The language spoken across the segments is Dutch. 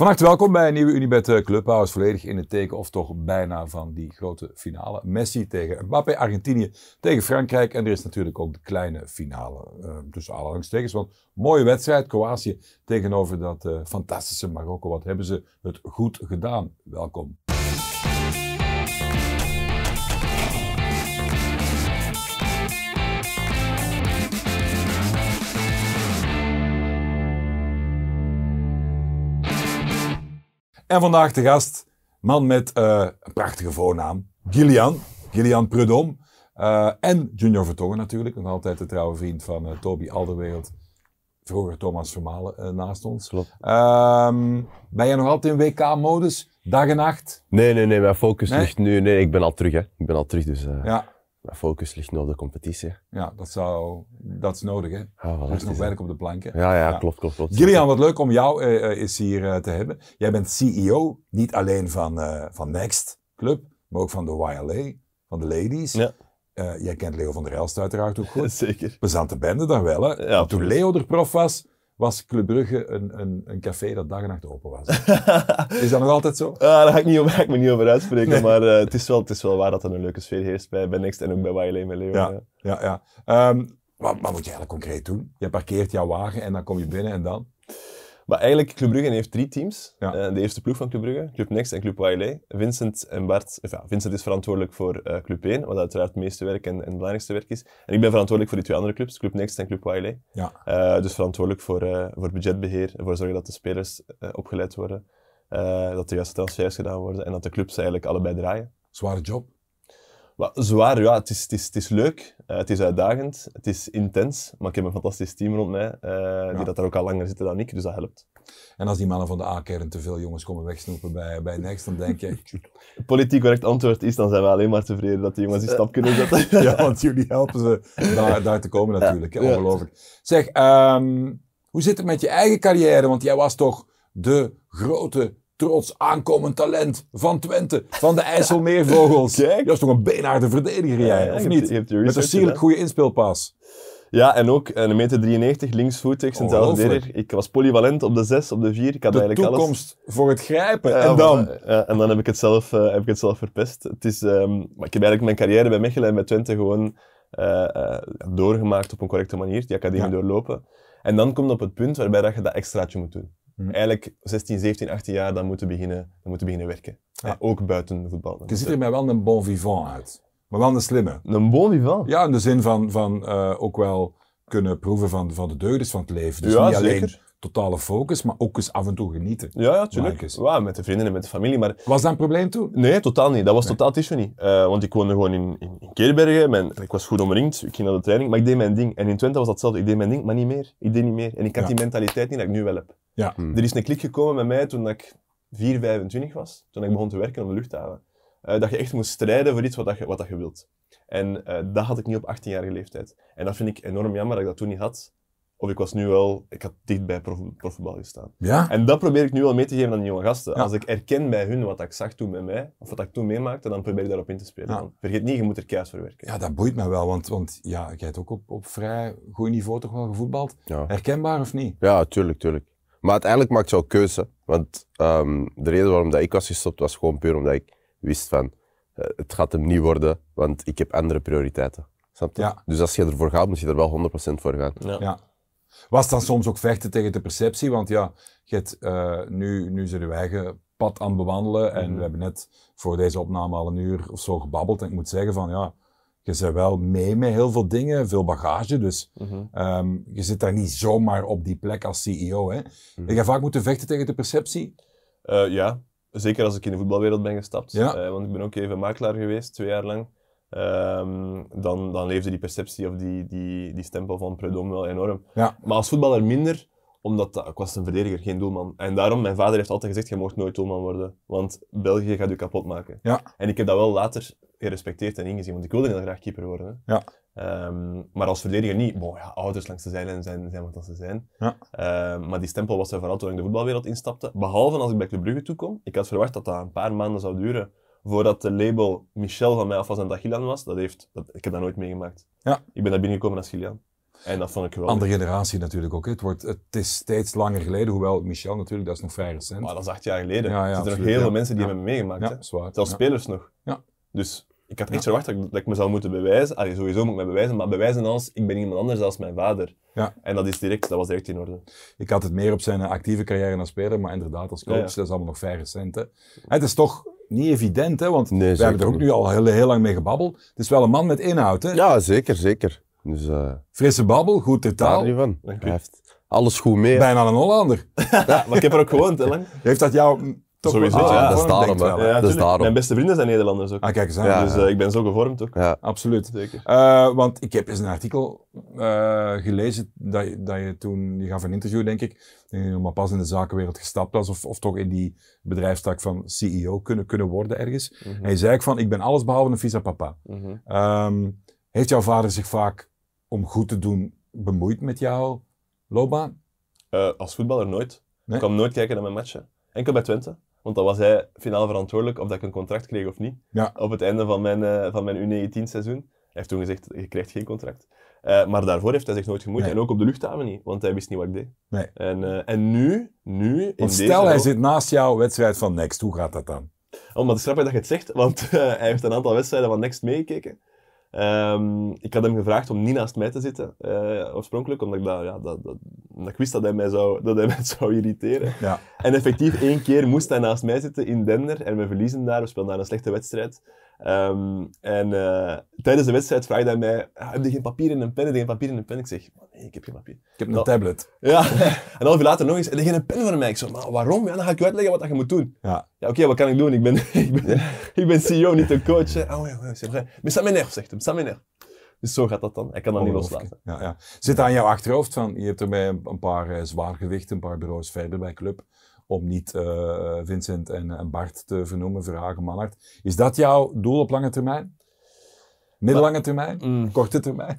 Van harte welkom bij een nieuwe Unibet eh, Clubhouse. Volledig in het teken, of toch bijna, van die grote finale. Messi tegen Mbappé, Argentinië tegen Frankrijk. En er is natuurlijk ook de kleine finale uh, tussen aanhalingstekens. Want mooie wedstrijd, Kroatië tegenover dat uh, fantastische Marokko. Wat hebben ze het goed gedaan. Welkom. En vandaag de gast, man met uh, een prachtige voornaam, Gillian, Gillian Prudhomme. Uh, en Junior Vertongen natuurlijk, nog altijd de trouwe vriend van uh, Toby Alderwereld. Vroeger Thomas Vermalen naast ons. Klopt. Um, ben jij nog altijd in WK-modus, dag en nacht? Nee, nee, nee, mijn focus nee? ligt nu... Nee, ik ben al terug, hè. Ik ben al terug, dus... ja. Mijn focus ligt nu op de competitie. Ja, dat, zou, dat is nodig, hè? Ah, er is nog werk op de planken. Ja, ja, ja, klopt, klopt, klopt. Gillian, wat leuk om jou uh, eens hier uh, te hebben. Jij bent CEO, niet alleen van, uh, van Next Club, maar ook van de YLA, van de Ladies. Ja. jij kent Leo van der Elst uiteraard ook goed. Zeker. Plezante bende dan wel, hè? Ja, Toen Leo er prof was, was Club Brugge een, een, een café dat dag en nacht open was. is dat nog altijd zo? Uh, daar ga ik, niet over, ga ik me niet over uitspreken, nee. maar uh, het, is wel, het is wel waar dat er een leuke sfeer heerst bij, bij Next en ook bij YLA met Leo. Ja, ja, ja. Um, wat, wat, moet je eigenlijk concreet doen? Je parkeert jouw wagen en dan kom je binnen en dan? Maar eigenlijk, Club Brugge heeft drie teams. Ja. Uh, de eerste ploeg van Club Brugge, Club Next en Club YLA. Vincent en Bart, of ja, Vincent is verantwoordelijk voor uh, Club 1, wat uiteraard het meeste werk en, en het belangrijkste werk is. En ik ben verantwoordelijk voor die twee andere clubs, Club Next en Club YLA. Ja. Uh, dus verantwoordelijk voor, voor budgetbeheer, ervoor zorgen dat de spelers opgeleid worden, dat de juiste transfers gedaan worden en dat de clubs eigenlijk allebei draaien. Zware job? Maar zwaar, ja, het is, het is, het is leuk, uh, het is uitdagend, het is intens, maar ik heb een fantastisch team rond mij, uh, ja. die dat daar ook al langer zitten dan ik, dus dat helpt. En als die mannen van de A-kern te veel jongens komen wegsnoepen bij, bij Next, dan denk je... Politiek correct antwoord is, dan zijn we alleen maar tevreden dat die jongens die stap kunnen zetten. ja, want jullie helpen ze daar, daar te komen natuurlijk, ja. ongelooflijk. Zeg, um, hoe zit het met je eigen carrière? Want jij was toch de grote trots aankomend talent van Twente, van de IJsselmeervogels. Kijk. Dat is toch een beenharde verdediger jij, ja, of niet? hebt, je hebt je Met een sierlijk goede inspeelpas. Ja, en ook een meter 93, linksvoetig, centraal verdediger. Ik was polyvalent op de 6, op de 4. Ik had de eigenlijk toekomst alles. voor het grijpen. Ja, en dan? Ja, en dan heb ik het zelf, uh, heb ik het zelf verpest. Het is, um, maar ik heb eigenlijk mijn carrière bij Mechelen en bij Twente gewoon uh, uh, doorgemaakt op een correcte manier, die academie Ja. doorlopen. En dan komt op het punt waarbij dat je dat extraatje moet doen. Mhm. Eigenlijk 16, 17, 18 jaar, dan moeten beginnen, dan moeten beginnen werken. Ja. Eh, ook buiten voetbal. Je ziet er mij wel een bon vivant uit. Maar wel een slimme. Een bon vivant. Ja, in de zin van, van uh, ook wel kunnen proeven van, van de deugden van het leven. Dus Ja, niet alleen zeker. totale focus, maar ook eens af en toe genieten. Ja, ja, tuurlijk. Ja, met de vrienden en met de familie. Maar Was dat een probleem toen? Nee, totaal niet. Dat was Nee. totaal het issue niet. Eh, want ik woonde gewoon in, in, in Keerbergen. Mijn, ik was goed omringd. Ik ging naar de training. Maar ik deed mijn ding. En in Twente was dat hetzelfde. Ik deed mijn ding, maar niet meer. Ik deed niet meer. En ik had Ja. die mentaliteit niet dat ik nu wel heb. Ja. Er is een klik gekomen met mij toen ik 4, 25 was. Toen ik begon te werken op de luchthaven. Eh, dat je echt moest strijden voor iets wat, dat je, wat dat je wilt. En eh, dat had ik niet op 18-jarige leeftijd. En dat vind ik enorm jammer dat ik dat toen niet had. Of ik was nu wel... Ik had dicht bij prof, profvoetbal gestaan. Ja? En dat probeer ik nu wel mee te geven aan die jonge gasten. Ja. Als ik erken bij hun wat ik zag toen met mij, of wat ik toen meemaakte, dan probeer ik daarop in te spelen. Ja. Vergeet niet, je moet er keihard voor werken. Ja, dat boeit me wel, want, want ja, jij hebt ook op, op vrij goed niveau toch wel gevoetbald. Ja. Herkenbaar of niet? Ja, tuurlijk, tuurlijk. Maar uiteindelijk maakt je ook keuze. Want ehm, de reden waarom dat ik was gestopt was gewoon puur omdat ik wist van eh, het gaat hem niet worden, want ik heb andere prioriteiten. Snap je? Ja. Dus als je ervoor gaat, moet je er wel 100% voor gaan. Ja. Ja. Was dan soms ook vechten tegen de perceptie? Want ja, je hebt, eh, nu, nu zijn we eigen pad aan het bewandelen. En Mhm. we hebben net voor deze opname al een uur of zo gebabbeld. En ik moet zeggen van ja, je zit wel mee met heel veel dingen, veel bagage. Dus Mhm. ehm, je zit daar niet zomaar op die plek als CEO. Hè? Heb je vaak moeten vechten tegen de perceptie? Eh, ja, zeker als ik in de voetbalwereld ben gestapt. Ja. Eh, want ik ben ook even makelaar geweest, twee jaar lang. Ehm, dan, dan leefde die perceptie of die, die, die stempel van Prudhomme wel enorm. Ja. Maar als voetballer minder, omdat dat- ik was een verdediger, geen doelman. En daarom, mijn vader heeft altijd gezegd, je mocht nooit doelman worden. Want België gaat je kapot maken. Ja. En ik heb dat wel later gerespecteerd en ingezien, want ik wilde heel graag keeper worden. hè. Ja. Ehm, maar als verdediger niet. Bon, ja, ouders langs de zijlijn zijn, zijn wat dat ze zijn. Ja. Ehm, maar die stempel was er vooral toen ik de voetbalwereld instapte. Behalve als ik bij Club Brugge toekom. Ik had verwacht dat dat een paar maanden zou duren voordat de label Michel van mij af was en dat was. Dat heeft, dat, ik heb dat nooit meegemaakt. Ja. Ik ben daar binnengekomen als Gillian. En dat vond ik geweldig. Andere generatie natuurlijk ook. hè. Het, wordt, het is steeds langer geleden, hoewel Michel natuurlijk, dat is nog vrij recent. Maar dat is acht jaar geleden. Ja, ja, er zitten nog heel ja. veel mensen die Ja. hebben meegemaakt. ja, zwaar. Zelfs Ja. spelers nog. Ja. Dus ik had echt verwacht dat ik, dat ik me zou moeten bewijzen. Allee, sowieso moet ik me bewijzen, maar bewijzen als ik ben iemand anders dan mijn vader. Ja. En dat, is direct, dat was direct in orde. Ik had het meer op zijn eh, actieve carrière als speler, maar inderdaad als coach, Ja, ja. dat is allemaal nog vrij recent. Hè. Het is toch niet evident, hè, want Nee, we hebben er ook niet. nu al heel, heel lang mee gebabbeld. Het is wel een man met inhoud. Hè. Ja, zeker, zeker. Dus eh Frisse babbel, goed daar taal, niet van. Dank u. Hij heeft alles goed mee. bijna een Hollander. Ja, maar ik heb er ook gewoond, hè, lang. Heeft dat jou mm, toch Sowieso, wel ja, dat is daarom, ik wel, Ja, dat is daarom. Mijn beste vrienden zijn Nederlanders ook. Ah, kijk eens aan. Ja. Dus eh, ik ben zo gevormd ook. Ja. Absoluut. Zeker. Eh, want ik heb eens een artikel eh, gelezen dat je, dat je toen, je gaf een interview denk ik, ik dat je maar pas in de zakenwereld gestapt was of, of toch in die bedrijfstak van CEO kunnen, kunnen worden ergens. Mhm. En je zei ook van, ik ben alles behalve een visa papa. Mhm. Ehm, heeft jouw vader zich vaak om goed te doen bemoeid met jouw loopbaan? Eh, als voetballer nooit. Nee? Ik kwam nooit kijken naar mijn matchen. Enkel bij Twente. Want dan was hij finaal verantwoordelijk of dat ik een contract kreeg of niet. Ja. Op het einde van mijn, eh, van mijn U19 seizoen. Hij heeft toen gezegd, je krijgt geen contract. Eh, maar daarvoor heeft hij zich nooit gemoeid. Nee. En ook op de luchthaven niet, want hij wist niet wat ik deed. Nee. En, en nu, nu, in Want stel, hij zit naast jouw wedstrijd van Next, hoe gaat dat dan? Oh, maar het is grappig dat je het zegt, want hij heeft een aantal wedstrijden van Next meegekeken. Ehm, ik had hem gevraagd om niet naast mij te zitten, eh, oorspronkelijk, omdat ik, dat, ja, dat, dat, omdat ik wist dat hij, mij zou, dat hij mij zou irriteren. Ja. En effectief, één keer moest hij naast mij zitten in Dender en we verliezen daar. We speelden daar een slechte wedstrijd. Ehm, en eh, tijdens de wedstrijd vraagde hij mij, "Ah, heb je geen papier en een pen? Heb je geen papier en een pen? Ik zeg, nee, ik heb geen papier. Ik heb een Dat- tablet. Ja, en een half uur later nog eens, heb je geen pen voor mij? Ik zo, maar waarom? Ja, dan ga ik je uitleggen wat je moet doen. Ja. Ja, oké, wat kan ik doen? Ik ben, ik ben, ik ben CEO, niet de coach. hè. Oh, ja, ja, c'est vrai. Mais ça m'énerve, zegt hem. Ça m'énerve. Dus zo gaat dat dan. Hij kan dat niet loslaten. Ja, ja. Zit aan jouw achterhoofd van, je hebt erbij een, een paar eh, zwaargewichten, een paar bureaus verder bij Club, om niet eh, Vincent en, en Bart te vernoemen, Verhagen, Manhart. Is dat jouw doel op lange termijn? Middellange termijn? Mm. Korte termijn?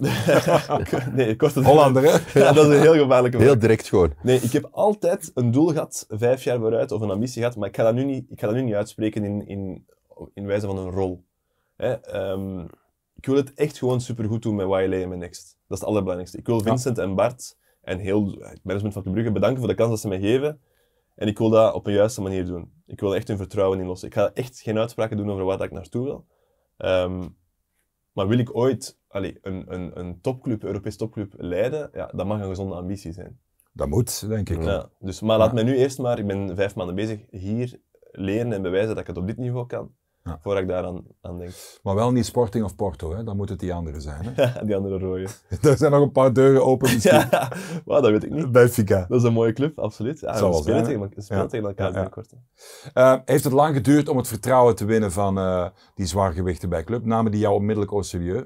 nee, korte Hollander, hè? Ja, dat is een heel gevaarlijke vraag. Heel direct gewoon. Nee, ik heb altijd een doel gehad, vijf jaar vooruit, of een ambitie gehad, maar ik ga dat nu niet, ik ga dat nu niet uitspreken in, in, in wijze van een rol. Hè, ehm, ik wil het echt gewoon supergoed doen met YLA en met Next. Dat is het allerbelangrijkste. Ik wil Vincent en Bart en heel het management van Club Brugge bedanken voor de kans dat ze mij geven. En ik wil dat op een juiste manier doen. Ik wil echt hun vertrouwen in lossen. Ik ga echt geen uitspraken doen over waar ik naartoe wil. Ehm, maar wil ik ooit allee, een, een, een topclub, een Europees topclub leiden, ja, dat mag een gezonde ambitie zijn. Dat moet, denk ik. Ja, dus, maar laat Ja. mij nu eerst maar, ik ben vijf maanden bezig, hier leren en bewijzen dat ik het op dit niveau kan, Ja. voordat ik daaraan aan denk. Maar wel niet Sporting of Porto, hè? dan moet het die andere zijn. Hè? Die andere rode. er zijn nog een paar deuren open misschien. Ja, maar dat weet ik niet. Benfica. Dat is een mooie club, absoluut. Ja, Zal we spelen, zijn, tegen, we spelen Ja. tegen elkaar binnenkort. Eh, heeft het lang geduurd om het vertrouwen te winnen van eh, die zwaargewichten bij Club? Namen die jou onmiddellijk au serieus?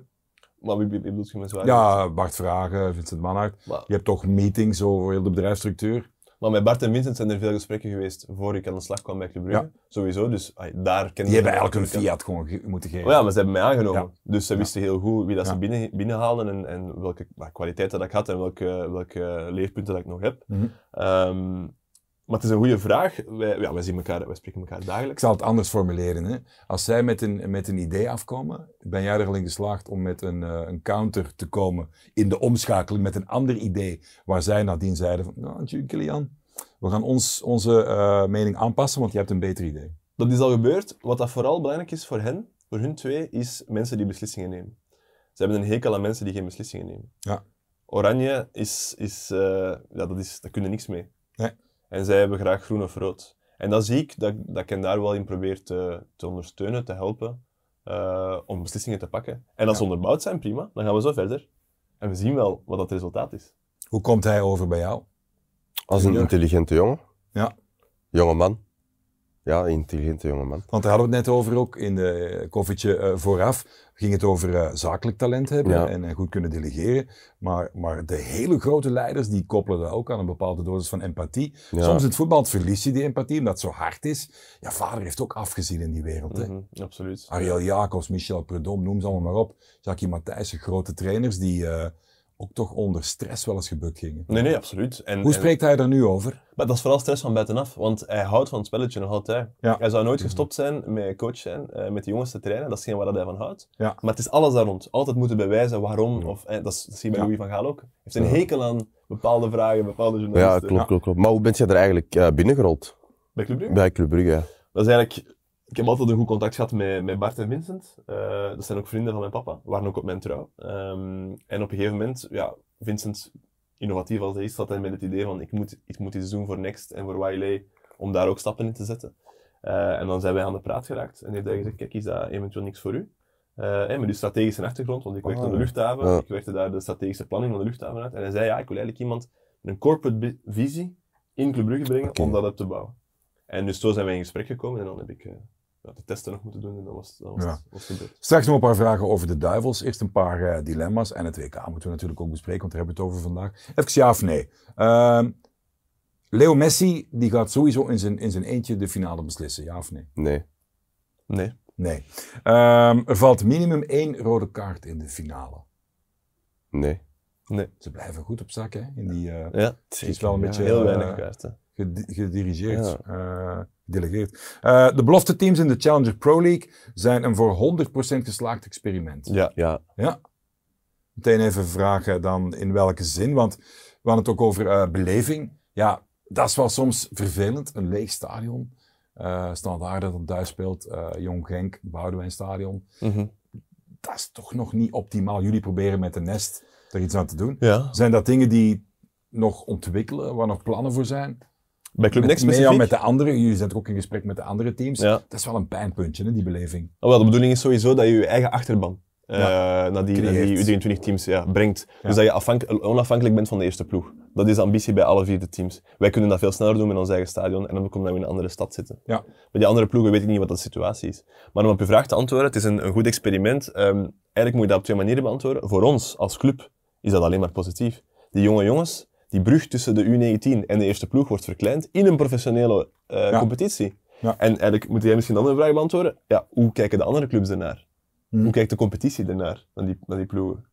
Maar wie, wie, wie bedoelt je met zwaar? Ja, Bart Vragen, Vincent Manhart. Maar, Je hebt toch meetings over heel de bedrijfsstructuur? Maar met Bart en Vincent zijn er veel gesprekken geweest voor ik aan de slag kwam bij Club Brugge. Sowieso, dus daar kennen Die hebben eigenlijk een fiat gewoon ge- moeten geven. Oh ja, maar ze hebben mij aangenomen. Ja. Dus ze wisten heel goed wie dat ze binnen, binnenhaalden en, en welke kwaliteiten dat ik had en welke, welke leerpunten dat ik nog heb. Mhm. Ehm, maar het is een goede vraag. Wij, ja, wij, zien elkaar, wij spreken elkaar Ik dagelijks. zal het anders formuleren. Hè. Als zij met een, met een idee afkomen, ben jij er al in geslaagd om met een, eh, een counter te komen in de omschakeling met een ander idee, waar zij nadien zeiden van, nou, Kilian, we gaan ons, onze eh, mening aanpassen, want je hebt een beter idee. Dat is al gebeurd. Wat dat vooral belangrijk is voor hen, voor hun twee, is mensen die beslissingen nemen. Ze hebben een hekel aan mensen die geen beslissingen nemen. Ja. Oranje is, is, eh, ja, dat is, daar kunnen niks mee. En zij hebben graag groen of rood. En dat zie ik, dat, dat ik hen daar wel in probeer te, te ondersteunen, te helpen, eh, om beslissingen te pakken. En als ze Ja. onderbouwd zijn, prima, dan gaan we zo verder. En we zien wel wat het resultaat is. Hoe komt hij over bij jou? Als een intelligente jongen. Ja. Jonge man. Ja, intelligente jonge man. Want daar hadden we het net over ook in de koffietje eh, vooraf. Ging het over eh, zakelijk talent hebben Ja. en, en goed kunnen delegeren. Maar, maar de hele grote leiders die koppelen dat ook aan een bepaalde dosis van empathie. Ja. Soms in het voetbal verlies je die empathie omdat het zo hard is. Ja, vader heeft ook afgezien in die wereld. Hè? Mhm, absoluut. Ariel Jacobs, Michel Predom, noem ze allemaal maar op. Jackie Matthijssen, grote trainers die eh, ook toch onder stress wel eens gebukt gingen. Nee, nee, absoluut. En, Hoe en- spreekt hij er nu over? Maar dat is vooral stress van buitenaf, want hij houdt van het spelletje nog altijd. Ja. Hij zou nooit gestopt zijn met coach zijn, eh, met de jongens te trainen, dat is geen waar dat hij van houdt. Ja. Maar het is alles daar rond. Altijd moeten bewijzen waarom, of, eh, dat, is, dat zie je bij Ja. Louis van Gaal ook. Hij heeft een Ja. hekel aan bepaalde vragen, bepaalde Ja, journalisten. klopt, klopt, klopt. Maar hoe ben je er eigenlijk eh, binnengerold? Bij Club Brugge? Bij Club Brugge, ja. Dat is eigenlijk... Ik heb altijd een goed contact gehad met, met Bart en Vincent. Eh, dat zijn ook vrienden van mijn papa, waren ook op mijn trouw. Ehm, en op een gegeven moment, ja, Vincent, innovatief als hij is, zat hij met het idee van ik moet, ik moet iets doen voor Next en voor Wiley, om daar ook stappen in te zetten. Eh, en dan zijn wij aan de praat geraakt en heeft hij gezegd, kijk, is dat eventueel niks voor u? Eh, hè, met uw strategische achtergrond, want ik werkte Ah, op de luchthaven, ja. ik werkte daar de strategische planning van de luchthaven uit. En hij zei, ja, ik wil eigenlijk iemand met een corporate visie in Club Brugge brengen om dat op te bouwen. En dus zo zijn wij in gesprek gekomen en dan heb ik ja, de testen nog moeten doen en dat was, dat was, Ja. was gebeurd. Straks nog een paar vragen over de duivels. Eerst een paar eh, dilemma's. En het WK moeten we natuurlijk ook bespreken, want daar hebben we het over vandaag. Even ja of nee. Ehm, Leo Messi die gaat sowieso in zijn, in zijn eentje de finale beslissen, ja of nee? Nee. Nee. Nee. Ehm, er valt minimum één rode kaart in de finale. Nee. Nee. Ze blijven goed op zak, hè? In die, eh, Ja, het is wel een Ja, beetje heel eh, weinig kaarten. gedi- gedirigeerd, Ja. Gedelegeerd. Eh, de belofte teams in de Challenger Pro League zijn een voor 100% geslaagd experiment. Ja. Ja. Ja. Meteen even vragen dan in welke zin, want we hadden het ook over eh, beleving. Ja, dat is wel soms vervelend, een leeg stadion. Eh Standaard dat het thuis speelt, eh, Jong Genk, Boudewijnstadion. Mhm. Dat is toch nog niet optimaal. Jullie proberen met de nest er iets aan te doen. ja. Zijn dat dingen die nog ontwikkelen, waar nog plannen voor zijn? Bij Club Next specifiek? met de andere, jullie zijn toch ook in gesprek met de andere teams. Ja. Dat is wel een pijnpuntje, hè, die beleving. Oh, wel, de bedoeling is sowieso dat je je eigen achterban eh, naar die, naar Creëert. die U23-teams ja, brengt. Ja. Dus dat je afhank- onafhankelijk bent van de eerste ploeg. Dat is de ambitie bij alle vier de teams. Wij kunnen dat veel sneller doen met ons eigen stadion en dan komen we in een andere stad zitten. Ja. Bij die andere ploegen weet ik niet wat de situatie is. Maar om op je vraag te antwoorden, het is een, een goed experiment. Ehm, eigenlijk moet je dat op twee manieren beantwoorden. Voor ons als club is dat alleen maar positief. Die jonge jongens, die brug tussen de U19 en de eerste ploeg wordt verkleind in een professionele eh, Ja. competitie. Ja. En eigenlijk moet jij misschien een andere vraag beantwoorden. Ja, hoe kijken de andere clubs ernaar? Hm. Hoe kijkt de competitie ernaar, naar die, naar die ploegen?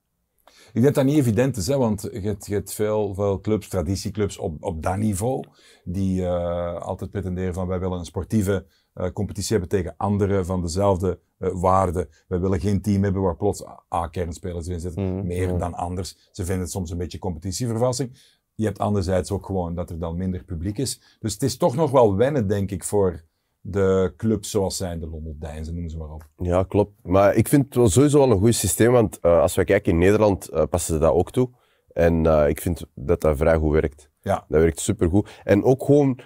Ik denk dat dat niet evident is, hè, want je hebt, je hebt veel, veel clubs, traditieclubs op, op dat niveau, die eh, altijd pretenderen van wij willen een sportieve eh, competitie hebben tegen anderen van dezelfde waarde. Wij willen geen team hebben waar plots A-kernspelers in zitten, Mhm. meer Mhm. dan anders. Ze vinden het soms een beetje competitievervalsing. Je hebt anderzijds ook gewoon dat er dan minder publiek is. Dus het is toch nog wel wennen, denk ik, voor de clubs zoals zijn de Lommel noemen ze maar op. Ja, klopt. Maar ik vind het wel sowieso wel een goed systeem, want eh, als we kijken in Nederland eh, passen ze dat ook toe. En eh, ik vind dat dat vrij goed werkt. Ja. Dat werkt supergoed. En ook gewoon,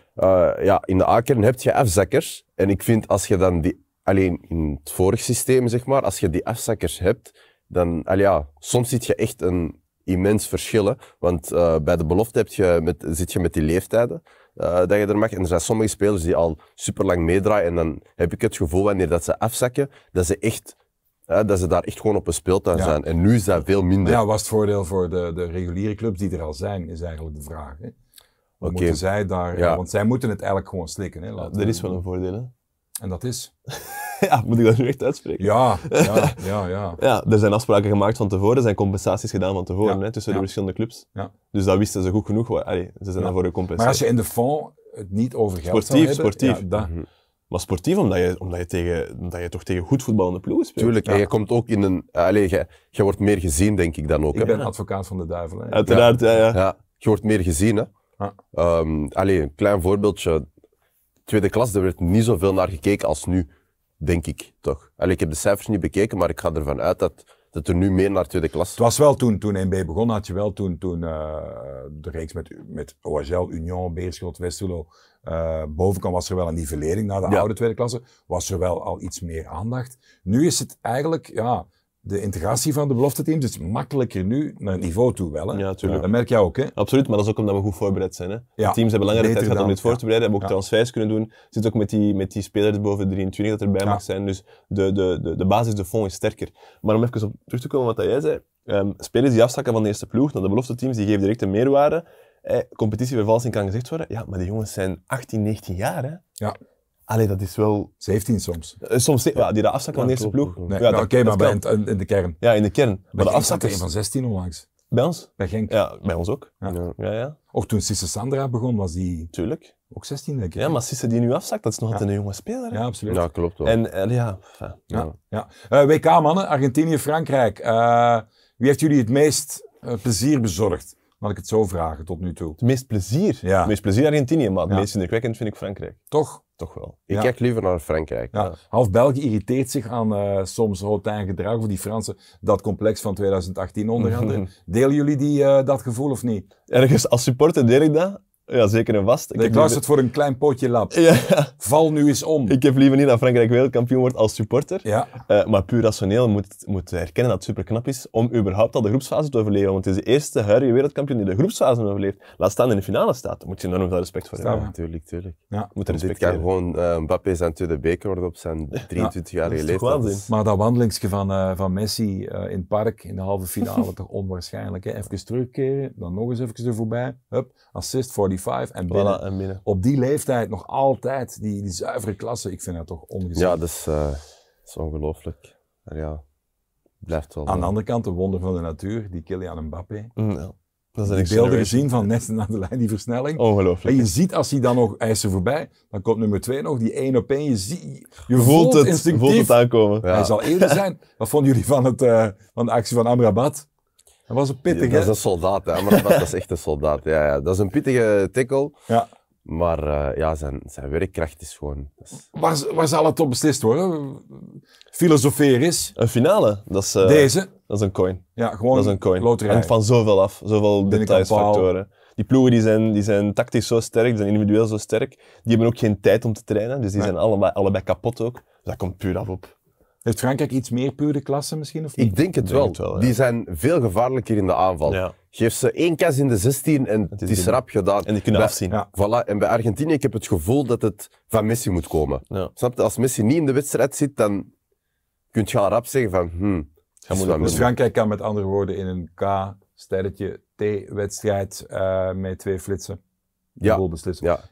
ja, in de A-kern heb je afzakkers. En ik vind als je dan die, alleen in het vorige systeem, zeg maar, als je die afzakkers hebt, dan, al ja, soms zit je echt een immens verschil. hè. Want eh, bij de belofte heb je met, zit je met die leeftijden eh, dat je er mag. En er zijn sommige spelers die al super lang meedraaien. En dan heb ik het gevoel, wanneer dat ze afzakken, dat ze echt, eh, dat ze daar echt gewoon op een speeltuin Ja. zijn. En nu is dat veel minder. Ja, wat is het voordeel voor de, de reguliere clubs die er al zijn, is eigenlijk de vraag. Hè? Wat moeten zij daar... Ja. Want zij moeten het eigenlijk gewoon slikken. Hè? Laten er is wel een voordeel, hè? En dat is? ja, moet ik dat nu echt uitspreken? Ja, ja, ja, ja. Ja, er zijn afspraken gemaakt van tevoren, er zijn compensaties gedaan van tevoren Ja, hè, tussen ja. de verschillende clubs. Ja. Dus dat wisten ze goed genoeg. Allee, ze zijn Ja. daarvoor gecompenseerd. Maar als je in de fond het niet over geld Sportief, zou hebben... sportief. Ja, dat- Mhm. Maar sportief, omdat je, omdat, je tegen, omdat je toch tegen goed voetballende ploegen speelt. Tuurlijk, en je komt ook in een... Allee, je, je wordt meer gezien, denk ik dan ook. ik hè. ben advocaat van de duivel. Hè? Uiteraard, ja. ja. Ja, je wordt meer gezien, hè. Ja. Ehm, allee, een klein voorbeeldje. Tweede klas, daar werd niet zoveel naar gekeken als nu, denk ik, toch? Allee, ik heb de cijfers niet bekeken, maar ik ga ervan uit dat, dat er nu meer naar tweede klas... Het was wel toen, toen 1B begon, had je wel toen, toen eh, de reeks met, met OHL, Union, Beerschot, Westerlo eh boven kwam, was er wel een nivellering naar de Ja. oude tweede klasse. Was er wel al iets meer aandacht. Nu is het eigenlijk, ja, de integratie van de belofte teams is makkelijker nu naar het niveau toe wel. Hè? Ja, tuurlijk. Dat merk jij ook, hè? Absoluut, maar dat is ook omdat we goed voorbereid zijn. Hè. Ja, De teams hebben langere tijd gehad om dit voor te bereiden, hebben ook transfers kunnen doen. Zit ook met die, met die spelers boven 23 dat erbij mag zijn. Dus de, de, de, de basis, de fond is sterker. Maar om even op terug te komen wat jij zei. ehm, spelers die afstakken van de eerste ploeg naar de belofte teams, die geven direct een meerwaarde. Eh, competitievervalsing kan gezegd worden. Ja, maar die jongens zijn 18, 19 jaar. Hè. Ja, Allee, dat is wel... 17 soms. eh, soms, ja, die dat afstakken van de eerste ploeg. Nee, ja, nou, Oké, maar bij in, in de kern. Ja, in de kern. Maar, Maar de de afzakken afzakkers... van 16 onlangs. Bij ons? bij Genk. Ja, bij ons ook. Ja. Ja. Ja, ja, Ook toen Sisse Sandra begon, was die tuurlijk. ook 16, denk ik. Ja, maar Sisse die nu afzakt, dat is nog altijd een jonge speler. hè? Ja, absoluut. Ja, klopt wel. En, en ja, Ja. Ja. Eh, WK mannen, Argentinië, Frankrijk. Eh, wie heeft jullie het meest plezier bezorgd? Laat ik het zo vragen tot nu toe. het meest plezier. Ja. Het meest plezier Argentinië, maar het Ja. meest indrukwekkend vind ik Frankrijk. Toch? Toch wel. ik kijk liever naar Frankrijk. Ja. Half België irriteert zich aan eh, soms hautain gedrag voor die Fransen. Dat complex van 2018 onder andere. Delen jullie die, eh, dat gevoel of niet? Ergens als supporter deel ik dat. Ja, zeker en vast. Ik heb luister het voor een klein potje lap. Ja, Val nu eens om. ik heb liever niet dat Frankrijk wereldkampioen wordt als supporter. Ja, Eh, maar puur rationeel moet, moet erkennen dat het super knap is om überhaupt al de groepsfase te overleven. Want het is de eerste huidige wereldkampioen die de groepsfase overleeft. Laat staan in de finale staat. Daar moet je enorm veel respect voor hebben. Ja, tuurlijk, tuurlijk. ja. Moet er dit kan gewoon eh, Mbappé zijn tweede beker worden op zijn 23-jarige Dat is toch leeftijd. waanzin? Maar dat wandelingsje van, eh, van Messi eh, in het park in de halve finale, toch onwaarschijnlijk. Hè? Even terugkeren, dan nog eens even er voorbij. Hup, assist 45 en binnen. Voilà, en binnen. Op die leeftijd nog altijd die, die zuivere klasse. Ik vind dat toch ongezien. Ja, dat is, dat is ongelooflijk. Ja, blijft wel. Aan de eh, andere kant, de wonder van de natuur, die Kylian Mbappé. Mm, ja. Dat is een beelden gezien van net naar de lijn, die versnelling. Ongelooflijk. En je ziet als hij dan nog, hij is er voorbij, dan komt nummer twee nog, die één op één. Je, je voelt, voelt het, voelt het aankomen. Ja. hij zal eerder zijn. Wat vonden jullie van, het, eh, van de actie van Amrabat? Dat was een pittig, dat is een soldaat, hè. Maar dat is echt een soldaat. Ja, ja. Dat is een pittige tackle. Ja. Maar eh, ja, zijn, zijn werkkracht is gewoon... is- Waar, waar zal het op beslist worden? Filosofeer is. Een finale, dat is, eh, Deze. dat is een coin. Ja, gewoon Dat is een coin. loterij. Hangt van zoveel af. Zoveel Binnenkant details, paal. factoren. Die ploegen die zijn, die zijn tactisch zo sterk, die zijn individueel zo sterk. Die hebben ook geen tijd om te trainen, dus die Nee. zijn allebei, allebei kapot ook. Dus dat komt puur af op. Heeft Frankrijk iets meer pure klasse misschien? Of niet? Ik denk het denk wel. het wel, ja. Die zijn veel gevaarlijker in de aanval. Ja. Geef ze één kas in de 16 en het is rap gedaan. En die kunnen Bij- afzien. Ja. Voilà. En bij Argentinië, ik heb het gevoel dat het van Messi moet komen. Ja. Snap je? Als Messi niet in de wedstrijd zit, dan kun je al rap zeggen van... Hmm, Dus Messi. Frankrijk kan met andere woorden in een K-sterretje T-wedstrijd eh, met twee flitsen. Ja.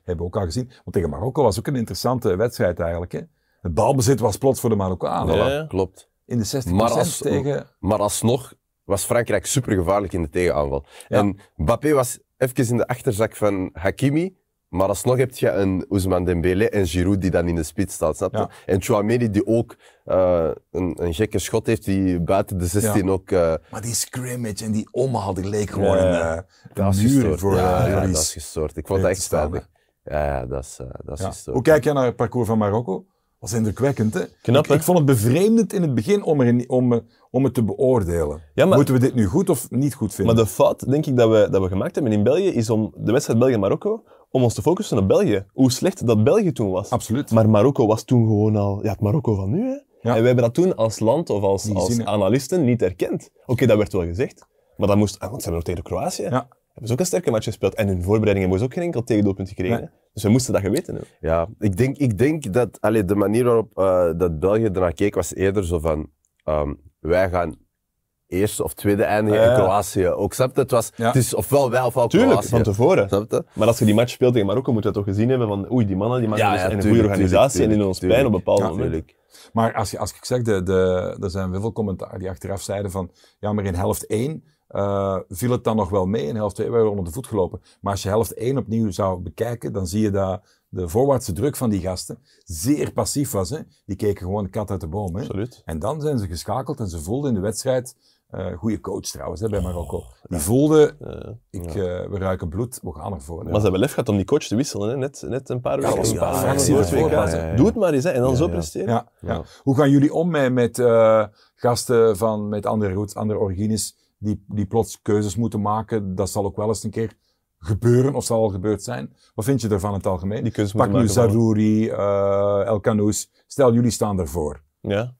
Hebben we ook al gezien. Want tegen Marokko was ook een interessante wedstrijd eigenlijk. Hè? Het balbezit was plots voor de Marokkanen. Klopt. In de 60% Maar als- tegen... Maar alsnog was Frankrijk super gevaarlijk in de tegenaanval. Ja. En Mbappé was even in de achterzak van Hakimi. Maar alsnog heb je een Ousmane Dembélé en Giroud die dan in de spits staat, snap je? Ja. En Chouameni die ook eh, een, een gekke schot heeft die buiten de 16 Ja. ook... eh, Maar die scrimmage en die omhaal, die leek gewoon Ja, een, muur voor ja, ja, dat is gestoord. Ik vond dat echt spijtig. Ja, dat is, dat is. Hoe kijk jij naar het parcours van Marokko? Was indrukwekkend, hè? Knap, ik, hè? ik vond het bevreemdend in het begin om, er, om, om het te beoordelen. Ja, maar- Moeten we dit nu goed of niet goed vinden? Maar de fout, denk ik, dat we, dat we gemaakt hebben in België, is om de wedstrijd België-Marokko, om ons te focussen op België. Hoe slecht dat België toen was. Absoluut. Maar Marokko was toen gewoon al ja, het Marokko van nu. Hè? Ja. En we hebben dat toen als land of als, als analisten niet erkend. Oké, dat werd wel gezegd. Maar dat moest... ah, Want ze hebben nog tegen Kroatië. Ja. Hebben ze ook een sterke match gespeeld. En hun voorbereiding hebben ze ook geen enkel tegendoelpunt gekregen. Nee. Dus we moesten dat geweten hebben. Ja, ik denk, ik denk dat allee, de manier waarop eh, dat België ernaar keek was eerder zo van ehm, wij gaan eerste of tweede eindigen Ja. en Kroatië ook. Snap je? Het, was, Ja. het is ofwel wij ofwel Tuurlijk, Kroatië. van tevoren. Snap je? Maar als je die match speelt tegen Marokko, moet je dat toch gezien hebben van oei, die mannen die maken Ja, dus ja, een goede tuurlijk, organisatie en doen ons tuurlijk, pijn op bepaalde Ja, momenten. Maar als, je, als ik zeg, de, de, er zijn veel commentaar die achteraf zeiden van, ja, maar in helft 1 eh, viel het dan nog wel mee. In helft 2 werden we onder de voet gelopen. Maar als je helft 1 opnieuw zou bekijken, dan zie je dat de voorwaartse druk van die gasten zeer passief was. Hè? Die keken gewoon de kat uit de boom. Hè? Absoluut. En dan zijn ze geschakeld en ze voelden in de wedstrijd, eh goede coach trouwens hè, bij Marokko, die voelden, Eh, ik, eh, we ruiken bloed, we gaan ervoor. Maar ze hebben lef gehad om die coach te wisselen, hè? Net, net een paar Ja, dat was een paar ja, ja, ja. Doe het maar eens hè, en dan Ja, zo ja. presteren. Ja, ja. Ja. Hoe gaan jullie om met, met gasten van, met andere roots, andere origines, die, die plots keuzes moeten maken? Dat zal ook wel eens een keer gebeuren, of zal al gebeurd zijn. Wat vind je ervan in het algemeen? Die keuzes Pak nu Zarouri, eh El. Stel, jullie staan ervoor. Ja.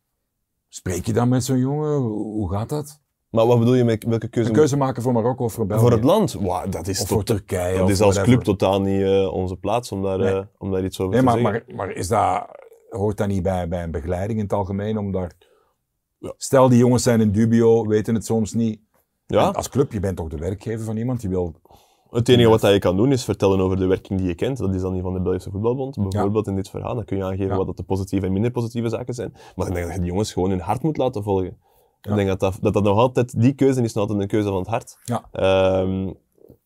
Spreek je dan met zo'n jongen? Hoe gaat dat? Maar wat bedoel je met welke keuze? Een keuze maken voor Marokko of voor België? Voor het land? Wow, dat is, Of tot- voor Turkije? dat is als whatever. club totaal niet eh, onze plaats om daar, Nee. eh, om daar iets over Nee, te maar, zeggen. maar, maar is dat, hoort dat niet bij, bij een begeleiding in het algemeen? Om daar... Stel, die jongens zijn in dubio, weten het soms niet. Ja, Als club, je bent toch de werkgever van iemand? Je wil... het enige wat je kan doen is vertellen over de werking die je kent. Dat is dan die van de Belgische Voetbalbond. Bijvoorbeeld in dit verhaal. Dan kun je aangeven Ja. wat dat de positieve en minder positieve zaken zijn. Maar ik denk dat je die jongens gewoon hun hart moet laten volgen. Ik denk dat dat, dat dat nog altijd, die keuze is nog altijd een keuze van het hart. Ja. Ehm,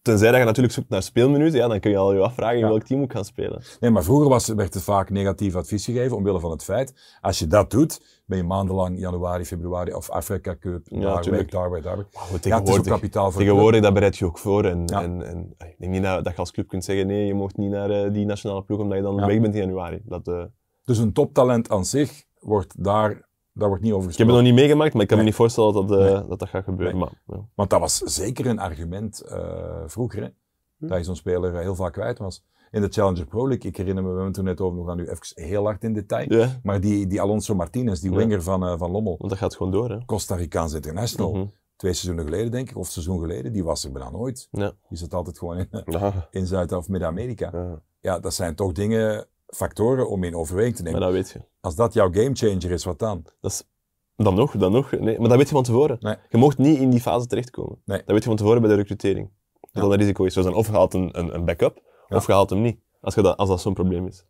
tenzij dat je natuurlijk zoekt naar speelminuten, ja, dan kun je al je afvragen in Ja. welk team ik gaan spelen. Nee, maar vroeger was, werd er vaak negatief advies gegeven, omwille van het feit, als je dat doet, ben je maandenlang januari, februari of Afrika Cup, Ja, daar daar weg, daar Ja, kapitaal voor tegenwoordig dat bereid je ook voor. En, Ja. en, en ik denk niet dat, dat je als club kunt zeggen, nee, je mocht niet naar eh, die nationale ploeg omdat je dan weg bent in januari. Dat, eh, Dus een toptalent aan zich wordt daar, daar wordt niet over ik heb het gesproken. nog niet meegemaakt, maar ik kan Nee. me niet voorstellen dat dat, eh, Nee. dat, dat gaat gebeuren. Nee. Maar, ja. Want dat was zeker een argument eh, vroeger, hè? Hm. dat je zo'n speler eh, heel vaak kwijt was. In de Challenger Pro League, ik herinner me, we hebben het toen net over, we gaan nu even heel hard in detail. Ja, Maar die, die Alonso Martinez, die Ja. winger van, van Lommel, want dat gaat gewoon door. Hè. Costa Ricaans International, Mhm. twee seizoenen geleden denk ik, of seizoen geleden, die was er bijna nooit. Ja. Die zat altijd gewoon in, Ja, in Zuid- of Midden-Amerika. ja. Ja, dat zijn toch dingen, factoren om in overweging te Maar nemen. dat weet je. Als dat jouw gamechanger is, wat dan? Dat is, dan nog, dan nog. Nee, maar dat weet je van tevoren. Nee. Je mocht niet in die fase terechtkomen. Nee. Dat weet je van tevoren bij de recrutering. Dat Ja. dat een risico is. Dus dan of je haalt een, een, een backup, Ja. of je haalt hem niet. Als, je dat, als dat zo'n probleem is.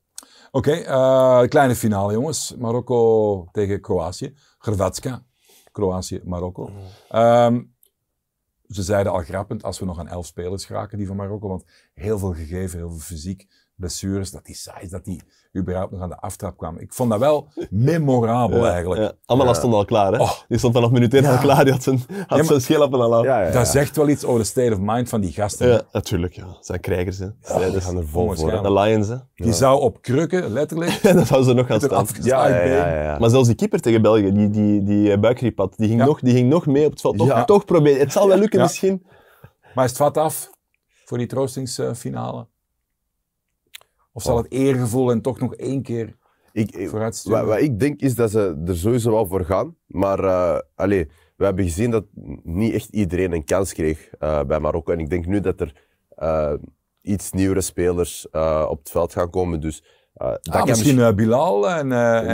Oké, eh, kleine finale jongens. Marokko tegen Kroatië. Hrvatska. Kroatië, Marokko. Ehm, ze zeiden al grappend, als we nog aan elf spelers geraken, die van Marokko, want heel veel gegeven, heel veel fysiek, blessures, dat die size, dat die überhaupt nog aan de aftrap kwamen. Ik vond dat wel memorabel eigenlijk. Ja. Amala Ja. stond al klaar. Hè? Oh. Die stond vanaf minuut 1 Ja. al klaar. Die had zijn, had maar- zijn scheelappen al aan. Ja, ja, ja. Dat zegt wel iets over de state of mind van die gasten. Ja, natuurlijk. Ja. Zijn krijgers. Hè. Die Strijders. gaan er vol voor. De Lions. Hè. Die zou op krukken, letterlijk, dat zou ze nog gaan staan. Ja, ja, ja, ja, ja. Maar zelfs die keeper tegen België, die, die, die eh, buikgriep had, die ging, Ja. nog, die ging nog mee op het veld. Toch, Ja. toch proberen. Het zal wel lukken Ja. misschien. Maar is het vat af voor die troostingsfinale? Of zal het eergevoel en toch nog één keer Ik, ik- vooruitsturen? wat, wat ik denk is dat ze er sowieso wel voor gaan. Maar eh allee, we hebben gezien dat niet echt iedereen een kans kreeg eh, bij Marokko. En ik denk nu dat er eh, iets nieuwere spelers eh, op het veld gaan komen. Dus, eh, dat Ah, misschien eh, Bilal en, eh eh,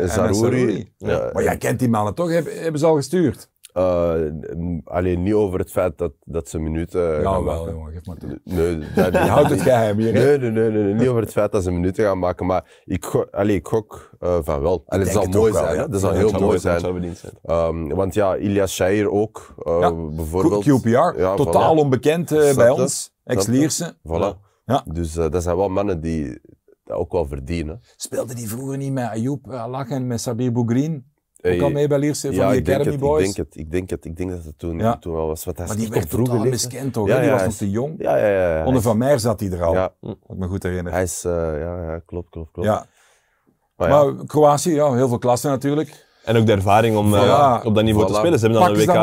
en Zarouri. Ja. Maar jij kent die mannen toch? Hebben, hebben ze al gestuurd? Eh, n- alleen niet over het feit dat, dat ze minuten Ja, gaan wel, maken. jongen. Geef maar toe. Nee, dat, houdt het geheim hier. Nee, nee, nee, nee, nee, niet over het feit dat ze minuten gaan maken, maar ik gok, allee, ik gok eh, van wel. Allee, zal het ook mooi wel, zijn, ja. hè? dat zal Ja, heel mooi zijn. Ehm, want ja, Ilias Shair ook, eh, Ja. bijvoorbeeld. QPR, Ja, totaal voilà. onbekend eh, bij ons. Ex-Lierse. Voilà. Ja. Dus eh, dat zijn wel mannen die dat ook wel verdienen. Speelde die vroeger niet met Ayoub Allah en met Sabir Bougrine? Ook Eh, al mee bij Lierse van ja, die ik Academy het, ik Boys? denk het, ik denk het, ik denk dat het toen, Ja. toen wel was. Wat hij maar is die werd op vroege totaal leeftijd. miskend toch? Ja? Die was nog te jong. Ja, ja, ja. ja. Onder Van Meer zat hij er al. Ja, Als ik me goed herinner. hij is, eh, ja, ja, klopt, klopt, klopt. Ja. Maar ja, Maar Kroatië, ja, heel veel klasse natuurlijk. En ook de ervaring om eh, op dat niveau te spelen. Ze hebben dan een WK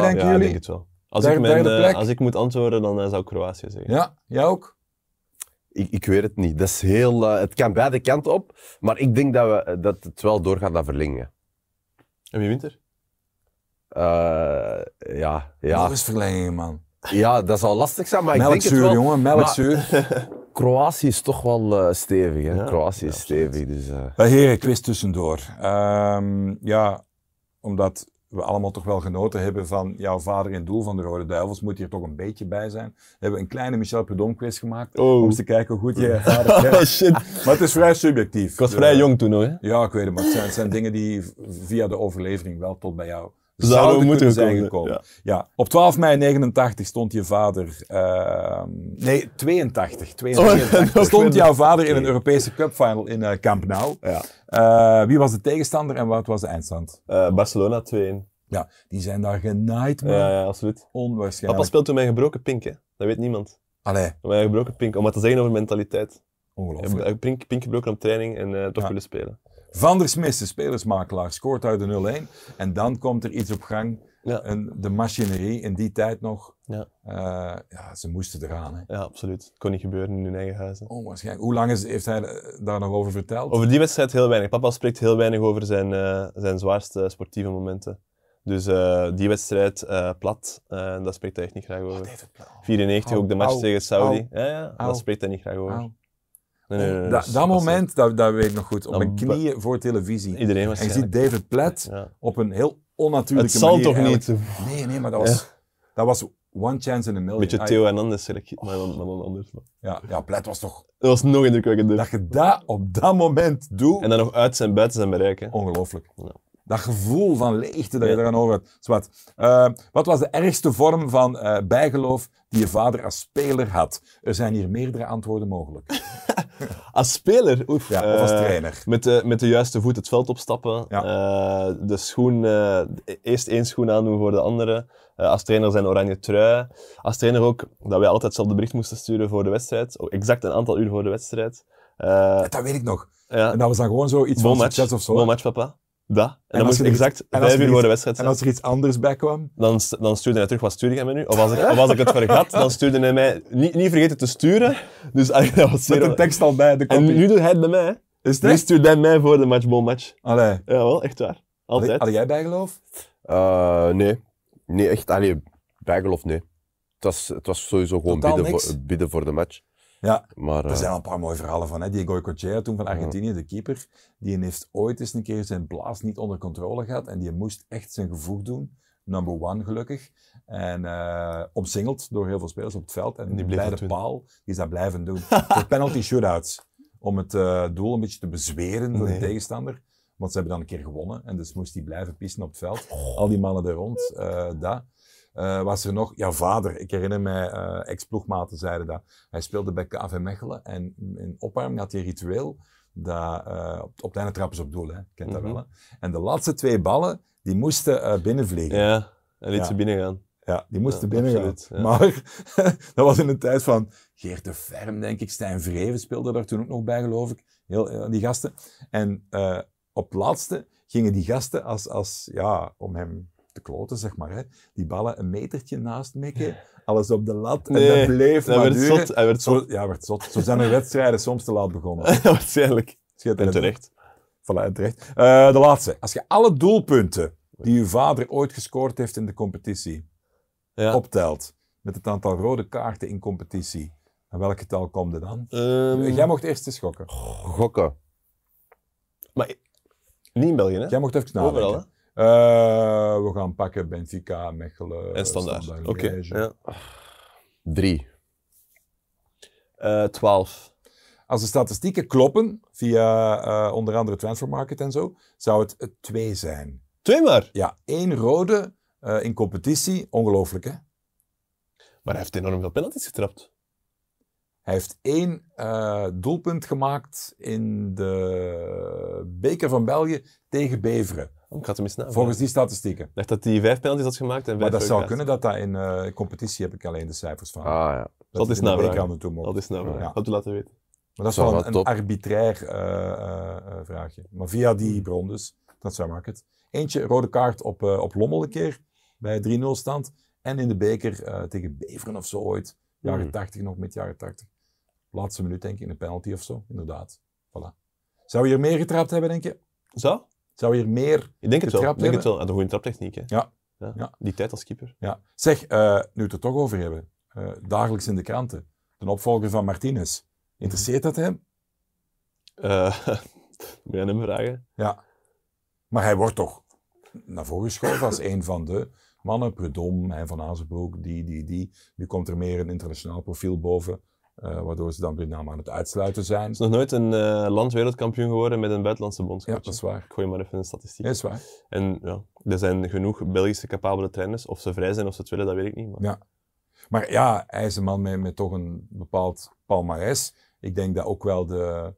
denken ja, jullie? ik denk het wel. Als, Derde- ik, mijn, eh, als ik moet antwoorden, dan zou ik Kroatië zeggen. Ja, jij ook? ik, ik weet het niet. Dat is heel, het kan beide kanten op, maar ik denk dat, we, dat het wel doorgaat naar verlengingen. En wie wint er? Eh, ja, Nog ja. eens verlengingen, man. ja, dat zal lastig zijn, maar ik denk het Melkzuur, wel. jongen, melkzuur. Kroatië is toch wel eh, stevig. Hè? Ja, Kroatië is stevig. Dus, eh, Bij heren, quiz tussendoor. Ehm, ja, omdat we allemaal toch wel genoten hebben van jouw vader in doel van de Rode Duivels, moet hier toch een beetje bij zijn. We hebben een kleine Michel Prudhomme quiz gemaakt, Oh. om eens te kijken hoe goed je vader kent. shit. Maar het is vrij subjectief. Ik was vrij jong toen. Hè? Ja, ik weet het, maar het zijn, het zijn dingen die via de overlevering wel tot bij jou Zouden zouden moeten zijn komen, gekomen. Ja. Op 12 mei 89 stond je vader... ehm, nee, 82. 82 nog stond jouw vader in een Europese Cup final in eh, Camp Nou. Ja. Eh, wie was de tegenstander en wat was de eindstand? Eh, Barcelona 2-1. Ja, die zijn daar genaaid, man. Ja, ja, absoluut. Onwaarschijnlijk. Papa speelt toen met een gebroken pink, hè. Dat weet niemand. Allee, Met een gebroken pink. Om wat te zeggen over mentaliteit. ongelooflijk. Pink, pink gebroken op training en eh, toch Ja. willen spelen. Van der Smis, de spelersmakelaar, scoort uit de 0-1. En dan komt er iets op gang. Ja. En de machinerie in die tijd nog. Ja. eh, ja, ze moesten eraan. Hè. Ja, absoluut. Kon niet gebeuren in hun eigen huizen. Onwaarschijnlijk. Hoe lang is, heeft hij eh, daar nog over verteld? Over die wedstrijd heel weinig. Papa spreekt heel weinig over zijn, eh, zijn zwaarste sportieve momenten. Dus die wedstrijd, plat, daar spreekt hij echt niet graag over. Plauw. 94 ook de match tegen Saudi. au, Ja, ja, dat spreekt hij niet graag over. Nee, nee, nee, Da- dus dat moment, dat, dat weet ik nog goed. Op mijn knieën voor televisie. Iedereen En je ziet David Platt Ja. op een heel onnatuurlijke Het zal manier toch eigenlijk- niet? Nee, nee, maar dat was, dat was one chance in a million. Een beetje Ah, Theo Hernandez, zeg ik, maar dan, maar dan anders. Ja, ja, Platt was toch... Dat was nog indrukwekkender. Dat je dat op dat moment doet... En dan nog uit zijn buiten zijn bereik. Hè. Ongelooflijk. Ja. Dat gevoel van leegte dat je eraan over had. Zwat. Eh, wat was de ergste vorm van eh, bijgeloof die je vader als speler had? Er zijn hier meerdere antwoorden mogelijk. Als speler? Oef, Ja, of als eh, trainer. Met de, met de juiste voet het veld opstappen. Ja. De schoen, eerst één schoen aandoen voor de andere. Als trainer zijn oranje trui. Als trainer ook dat wij altijd zelf de bericht moesten sturen voor de wedstrijd. Ook exact een aantal uur voor de wedstrijd. Dat weet ik nog. ja. En dat was dan gewoon zo iets van match. succes of zo. Bon match, papa. Dat. En, dan moest exact en als vijf uur voor de wedstrijd En zijn. als er iets anders bij kwam? Dan, dan stuurde hij terug, wat stuur jij me nu? Of als ik, of als ik het vergat, dan stuurde hij mij niet, niet vergeten te sturen. Dus eigenlijk, dat was Met de tekst al bij, de En kopie. nu doet hij het bij mij. Is het Nu echt? stuurt hij mij voor de match, bon match. Allee. Jawel, echt waar. Had, Altijd. had jij bijgeloof? Eh, nee. Nee, echt. Allee, bijgeloof, nee. Het was, het was sowieso gewoon bidden voor, bidden voor de match. Ja. Maar, Er eh, zijn wel een paar mooie verhalen van. Hè? Die Goycochea toen van Argentinië, de keeper, die heeft ooit eens een keer zijn blaas niet onder controle gehad. En die moest echt zijn gevoeg doen. Number one, gelukkig. En eh omsingeld door heel veel spelers op het veld. En, die bij de doen. paal, die is dat blijven doen. Voor penalty shootouts. Om het eh, doel een beetje te bezweren Nee. de tegenstander. Want ze hebben dan een keer gewonnen. En dus moest hij blijven pissen op het veld. Al die mannen er rond. eh dat. Eh, was er nog, ja, vader. Ik herinner mij, eh ex-ploegmaten zeiden dat. Hij speelde bij KV Mechelen en in opwarming had hij een ritueel. Dat, eh, op, trappen ze op doel, hè. kent dat Mhm. wel. Hè? En de laatste twee ballen, die moesten binnenvliegen. Ja, en liet Ja. ze binnen gaan. Ja, die moesten Ja, binnen gaan. absoluut, ja. Maar dat was in de tijd van Geert de Ferm, denk ik. Stijn Vreven speelde daar toen ook nog bij, geloof ik. Heel, die gasten. En op het laatste gingen die gasten, als, als, ja, om hem te kloten, zeg maar, hè, die ballen een metertje naast mikken. Alles op de lat. en dat bleef Hij maar werd duren. zot. Hij werd zot. Zo, ja, werd zot. Zo zijn er wedstrijden soms te laat begonnen. Waarschijnlijk. En terecht. Voilà, en terecht. Eh, de laatste. Als je alle doelpunten die uw vader ooit gescoord heeft in de competitie Ja. optelt, met het aantal rode kaarten in competitie, aan welk getal komt het dan? Ehm, Jij mocht eerst eens schokken. gokken. Maar niet in België, hè? Jij mocht even nadenken. Overal, hè? We gaan pakken Benfica, Mechelen, En standaard. Oké. Ja. Drie. Eh, 12. Als de statistieken kloppen, via eh, onder andere Transfermarket en zo, zou het het twee zijn. Twee maar. Ja, één rode eh, in competitie, ongelooflijk hè? Maar hij heeft enorm veel penalties getrapt. Hij heeft één eh, doelpunt gemaakt in de beker van België tegen Beveren. Oh, ik had hem eens. Volgens die statistieken. Ik dacht dat hij vijf penalties had gemaakt en vijf Maar dat zou kunnen dat dat in eh, competitie heb ik alleen de cijfers van. Ah ja. dat is is in de navragen. beker aan de toe mocht. kaarten. Dat is nou. Ja. Had u laten weten. Maar dat is wel een, top. arbitrair eh, vraagje. Maar via die bron dus, dat zou het. Eentje rode kaart op, eh, op Lommel een keer, bij 3-0 stand. En in de beker eh, tegen Beveren of zo ooit. Jaren Hmm. 80 nog, met jaren 80. Laatste minuut denk ik, in een penalty of zo, inderdaad. Voilà. Zou je er meer getrapt hebben, denk je? Zo? Zou je er meer... Ik denk het wel. Ik denk het wel. Een goede traptechniek, hè? Ja. ja. Ja. Die tijd als keeper. Ja. Zeg, eh, nu we het er toch over hebben. eh, dagelijks in de kranten. De opvolger van Martinez. Interesseert dat hem? Eh, moet je aan hem vragen. Ja. Maar hij wordt toch naar voren geschoven als een van de mannen. Prudhomme, hij van Azenbroek, die, die, die. Nu komt er meer een internationaal profiel boven. Eh, waardoor ze dan naam aan het uitsluiten zijn. Hij is nog nooit een eh land wereldkampioen geworden met een buitenlandse Ja, bondscoach. dat is waar. Ik gooi maar even een statistiek. Ja, is waar. En ja, er zijn genoeg Belgische capabele trainers. Of ze vrij zijn of ze het willen, dat weet ik niet. Maar... Ja. Maar ja, hij is een man met, met toch een bepaald palmarès. Ik denk dat ook wel de,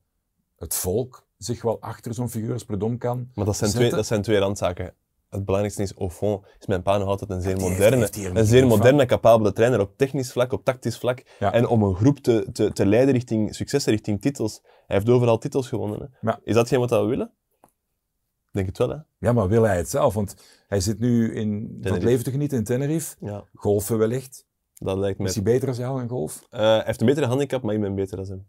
het volk zich wel achter zo'n figuur als Prudhomme kan. Maar dat zijn, Zetten. twee, dat zijn twee randzaken. Het belangrijkste is, au fond, is mijn pa nog altijd een zeer heeft- moderne, heeft een zeer van. moderne, capabele trainer op technisch vlak, op tactisch vlak. Ja. En om een groep te, te, te leiden richting succes, richting titels. Hij heeft overal titels gewonnen. Hè. Ja. Is dat geen wat we willen? Ik Denk het wel, hè? Ja, maar wil hij het zelf? Want hij zit nu in, van het Tenerife. leven te genieten in Tenerife. Ja, Golfen wellicht. dat lijkt mij. Is hij beter als jou in golf? Eh, hij heeft een betere handicap, maar ik ben beter dan hem.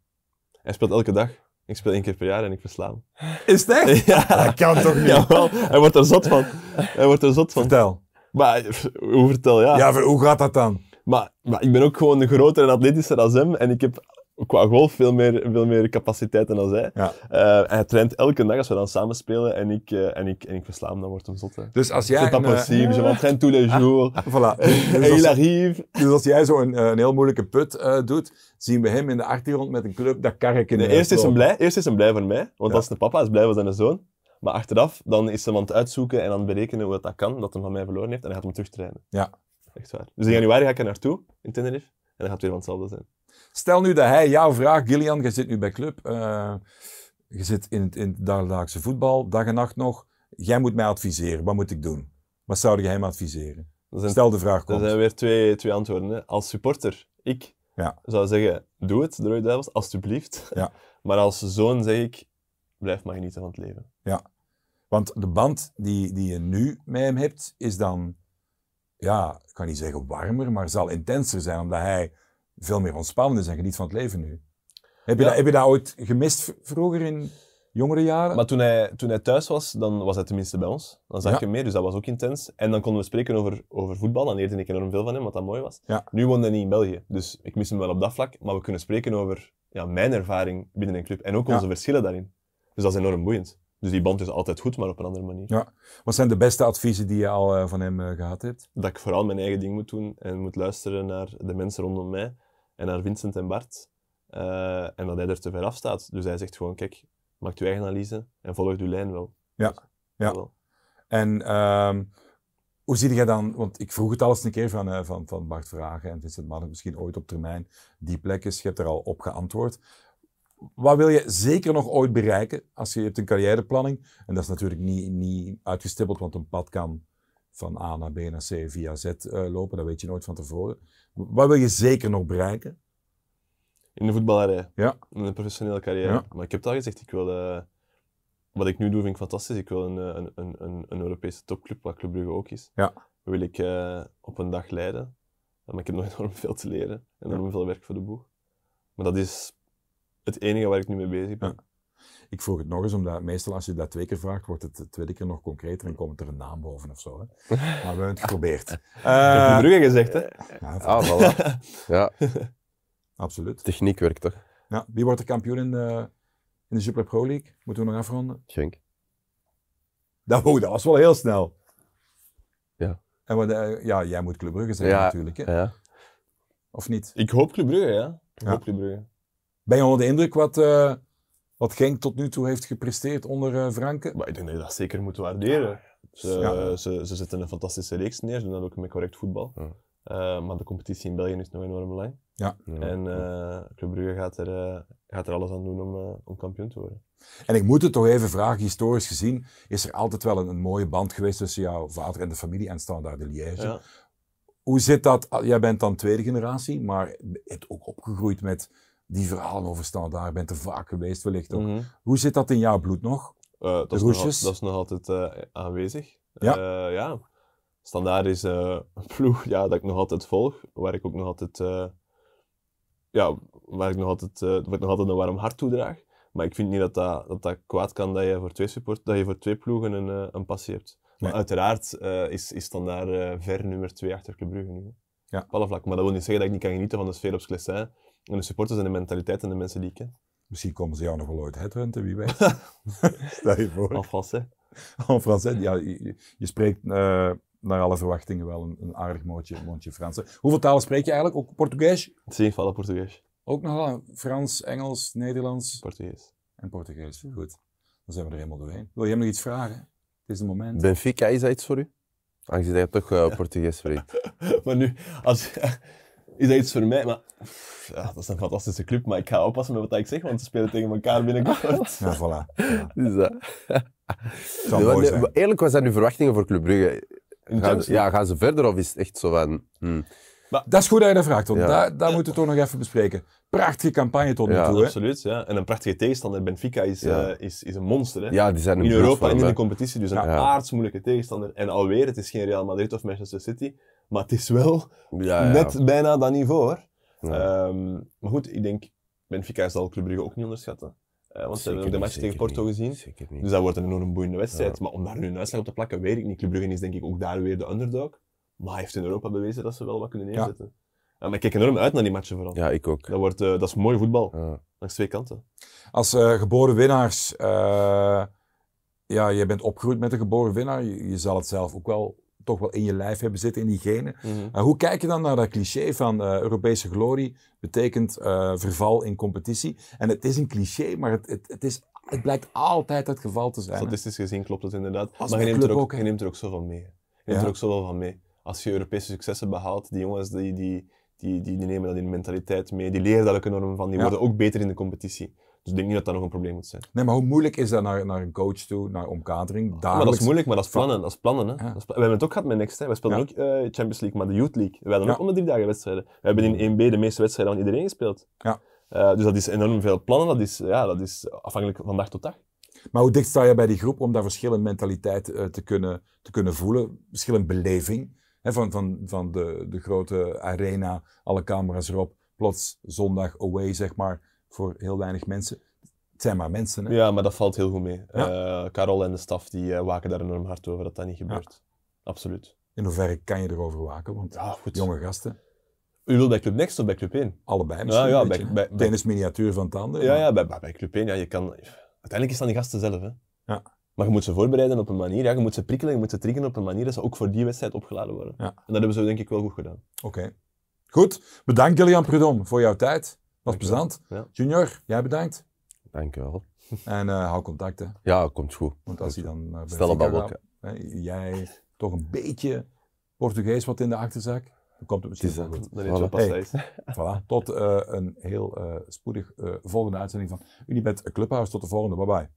Hij speelt elke dag. Ik speel één keer per jaar en ik versla hem. Is het echt? ja, Dat kan toch niet? Jawel, hij wordt er zot van. Hij wordt er zot van. Vertel. Maar, hoe vertel, ja. Ja, hoe gaat dat dan? Maar, maar ik ben ook gewoon groter en atletischer dan hem. En ik heb qua golf veel meer, veel meer capaciteiten dan hij. Ja. Eh, hij traint elke dag als we dan samen spelen en ik, eh, en ik, en ik versla hem, dan wordt hem zot. hè. Dus als C'est jij... pas een, eh, possible, je m'entraîne tous les jours. Voilà. Dus als, arrive. dus als jij zo een, eh, een heel moeilijke put doet, zien we hem in de achtergrond met een club dat karretje Nee, eerst is hem blij, eerst is hem blij voor mij, want Ja. als de papa is blij voor zijn zoon. Maar achteraf, dan is hem aan het uitzoeken en aan het berekenen hoe dat, dat kan, dat hij van mij verloren heeft, en hij gaat hem terugtrainen. Ja. Echt waar. Dus in januari ga ik er naartoe, in Tenerife, en dan gaat het weer van hetzelfde zijn. Stel nu dat hij jou vraagt, Gillian, je zit nu bij club, eh, je zit in het, in het dagelijkse voetbal, dag en nacht nog. Jij moet mij adviseren, wat moet ik doen? Wat zou je hem adviseren? Zijn, Stel de vraag dat komt. zijn weer twee, twee antwoorden. Hè. Als supporter, ik Ja. zou zeggen, doe het, de Rode Duivels, alstublieft. Ja. maar als zoon zeg ik, blijf maar genieten van het leven. Want de band die, die je nu met hem hebt, is dan, ja, ik kan niet zeggen warmer, maar zal intenser zijn, omdat hij veel meer ontspannen is en geniet van het leven nu. Heb je, Ja. dat, heb je dat ooit gemist vroeger in jongere jaren? Maar toen hij, toen hij thuis was, dan was hij tenminste bij ons. Dan zag Ja. ik hem meer, dus dat was ook intens. En dan konden we spreken over, over voetbal. Dan leerde ik enorm veel van hem, wat dat mooi was. Ja. Nu woonde hij niet in België, dus ik mis hem wel op dat vlak. Maar we kunnen spreken over ja, mijn ervaring binnen een club en ook onze verschillen daarin. Dus dat is enorm boeiend. Dus die band is altijd goed, maar op een andere manier. Ja. Wat zijn de beste adviezen die je al eh, van hem eh, gehad hebt? Dat ik vooral mijn eigen ding moet doen en moet luisteren naar de mensen rondom mij en naar Vincent en Bart. Eh, en dat hij er te ver af staat. Dus hij zegt gewoon, kijk, maak je eigen analyse en volg je lijn wel. Ja. Dus, Ja. wel. En ehm, hoe zie jij dan, want ik vroeg het al eens een keer van, eh, van, van Bart Vragen en Vincent Madden, misschien ooit op termijn die plek is. Je hebt er al op geantwoord. Wat wil je zeker nog ooit bereiken als je, je hebt een carrièreplanning? En dat is natuurlijk niet, niet uitgestippeld, want een pad kan van A naar B naar C via Z eh, lopen. Dat weet je nooit van tevoren. Wat wil je zeker nog bereiken? In de voetballerij. Ja. In een professionele carrière. Ja. Maar ik heb het al gezegd, ik wil... eh, wat ik nu doe vind ik fantastisch. Ik wil een, eh, een, een, een, een Europese topclub, wat Club Brugge ook is. Ja. Wil ik op een dag leiden. Maar ik heb nog enorm veel te leren. Enorm veel werk voor de boeg. Maar dat is het enige waar ik nu mee bezig ben. Ik vroeg het nog eens, omdat meestal als je dat twee keer vraagt, wordt het de tweede keer nog concreter en komt er een naam boven of zo. Hè? Maar we hebben het geprobeerd. Ik heb Eh, Club Brugge gezegd, hè. ja, Ah, voilà. ja, absoluut. techniek werkt toch? Ja, wie wordt de kampioen in de, in de Super Pro League? Moeten we nog afronden? Genk. Dat, oh, dat was wel heel snel. Ja. En wat, eh, ja, jij moet Club Brugge zeggen Ja. natuurlijk, hè? Ja. of niet? Ik hoop Club Brugge, ja. Ik Ja. hoop Club Brugge. Ben je onder de indruk wat, eh, wat Genk tot nu toe heeft gepresteerd onder eh Franke? Maar ik denk dat je dat zeker moet waarderen. Ze, Ja. ze, ze zetten een fantastische reeks neer, ze doen dat ook met correct voetbal. Ja. Eh, maar de competitie in België is nog enorm lang. Ja. En eh Club Brugge gaat er, eh, gaat er alles aan doen om, eh, om kampioen te worden. En ik moet het toch even vragen, historisch gezien is er altijd wel een, een mooie band geweest tussen jouw vader en de familie en Standaard de Liège. Ja. Hoe zit dat? Ah, Jij bent dan tweede generatie, maar je hebt ook opgegroeid met die verhalen over Standaard. Bent er vaak geweest wellicht ook. Mhm. Hoe zit dat in jouw bloed nog? Eh, dat, is nog, dat is nog altijd eh, aanwezig. Ja. Eh, ja. Standaard is een ploeg ja, dat ik nog altijd volg, waar ik ook nog altijd, ja, waar ik nog altijd, waar ik nog altijd een warm hart toe draag. Maar ik vind niet dat dat, dat, dat kwaad kan dat je voor twee, support, dat je voor twee ploegen een, een passie hebt. Maar Nee. uiteraard is, is Standaard ver nummer twee achter Club Brugge nu. hè. Ja. Op alle vlakken. Maar dat wil niet zeggen dat ik niet kan genieten van de sfeer op Sclessin. En de supporters en de mentaliteit en de mensen die ik ken. Misschien komen ze jou nog wel ooit headhunten, wie weet. Stel je voor. En français. En Français, ja, je, je spreekt eh, naar alle verwachtingen wel een, een aardig mondje, mondje Frans. hè. Hoeveel talen spreek je eigenlijk? Ook Portugees? Sim, fala Português. Ook nog Frans, Engels, Nederlands Português. en Portugees. Goed, dan zijn we er helemaal doorheen. Wil je hem nog iets vragen? Het is het moment. Benfica, is dat iets voor u? Aangezien dat je toch eh, Portugees spreekt. Maar nu, als, is dat iets voor mij? Maar, ja, dat is een fantastische club, maar ik ga oppassen met wat ik zeg, want ze spelen tegen elkaar binnenkort. Ja, voilà. Ja, Dus, dat. zijn. Eerlijk, wat zijn uw verwachtingen voor Club Brugge? Gaan, ja, gaan ze verder of is het echt zo van... hmm, Dat is goed dat je dat vraagt, want Ja. daar, daar moeten we toch nog even bespreken. Prachtige campagne tot nu Ja, toe, hè? Absoluut, ja. En een prachtige tegenstander. Benfica is, Ja. eh, is, is een monster, hè. Ja, die zijn een in Europa en in de competitie, dus een Ja. aardsmoeilijke tegenstander. En alweer, het is geen Real Madrid of Manchester City, maar het is wel Ja, ja. net bijna dat niveau, hoor. Ja. Ehm, maar goed, ik denk, Benfica zal Club Brugge ook niet onderschatten. Eh, want ze hebben ook de match tegen Porto niet, gezien. Zeker niet. Dus dat wordt een enorm boeiende wedstrijd. Ja. Maar om daar nu een uitslag op te plakken, weet ik niet. Club Brugge is denk ik ook daar weer de underdog. Maar hij heeft in Europa bewezen dat ze wel wat kunnen neerzetten. Ja. maar ik kijk enorm uit naar die matchen vooral. Ja, ik ook. Dat, wordt, eh, dat is mooi voetbal, Ja. langs twee kanten. Als eh, geboren winnaars, eh, ja, je bent opgegroeid met een geboren winnaar. Je, je zal het zelf ook wel, toch wel in je lijf hebben zitten, in die genen. Uh, hoe kijk je dan naar dat cliché van eh, Europese glorie betekent eh, verval in competitie? En het is een cliché, maar het, het, het is het blijkt altijd het geval te zijn. hè. Statistisch gezien klopt het inderdaad. Als maar je neemt, er ook, je neemt er ook zoveel mee. Je neemt Ja. er ook zoveel van mee. Als je Europese successen behaalt, die jongens die, die, die, die, die nemen dat in de mentaliteit mee. Die leren daar ook enorm van. Die Ja. worden ook beter in de competitie. Dus ik denk niet dat dat nog een probleem moet zijn. Nee, maar hoe moeilijk is dat naar, naar een coach toe, naar omkadering? Maar dat is moeilijk, maar dat is plannen. Dat is plannen hè. Ja. Dat is pla- we hebben het ook gehad met Next. Hè. We speelden Ja. ook eh, Champions League, maar de Youth League. We hadden ook om de drie dagen wedstrijden. We hebben in 1B de meeste wedstrijden van iedereen gespeeld. Ja. Eh, dus dat is enorm veel plannen. Dat is, ja, dat is afhankelijk van dag tot dag. Maar hoe dicht sta je bij die groep om daar verschillende mentaliteit eh, te, kunnen, te kunnen voelen? Verschillende beleving. Hè, van van, van de, de grote arena, alle camera's erop. Plots zondag away, zeg maar, voor heel weinig mensen. Het zijn maar mensen, hè? Ja, maar dat valt heel goed mee. Eh, Carol en de staf die eh, waken daar enorm hard over dat dat niet gebeurt. Absoluut. In hoeverre kan je erover waken? Want Ja, jonge gasten, U wil bij Club Next of bij Club 1? allebei misschien. ja, weet bij- bij- is miniatuur van het andere. Ja, maar- ja bij, bij, bij Club 1, ja, je kan... Uiteindelijk is dat die gasten zelf, hè. Ja. Maar je moet ze voorbereiden op een manier, ja, je moet ze prikkelen, je moet ze triggeren op een manier dat ze ook voor die wedstrijd opgeladen worden. Ja. En dat hebben ze denk ik wel goed gedaan. Oké. Goed. Bedankt, Gillian Prudhomme, voor jouw tijd. Was plezant. Junior, jij bedankt. Dankjewel. En eh, hou contact, hè. Ja, komt goed. Want als hij dan Stel babbelke. gaat, hè, jij toch een beetje Portugees wat in de achterzak, dan komt het misschien Het is goed. Hey. is. Voilà. Tot eh, een heel eh, spoedig eh, volgende uitzending van Unibet Clubhouse. Tot de volgende. Bye bye.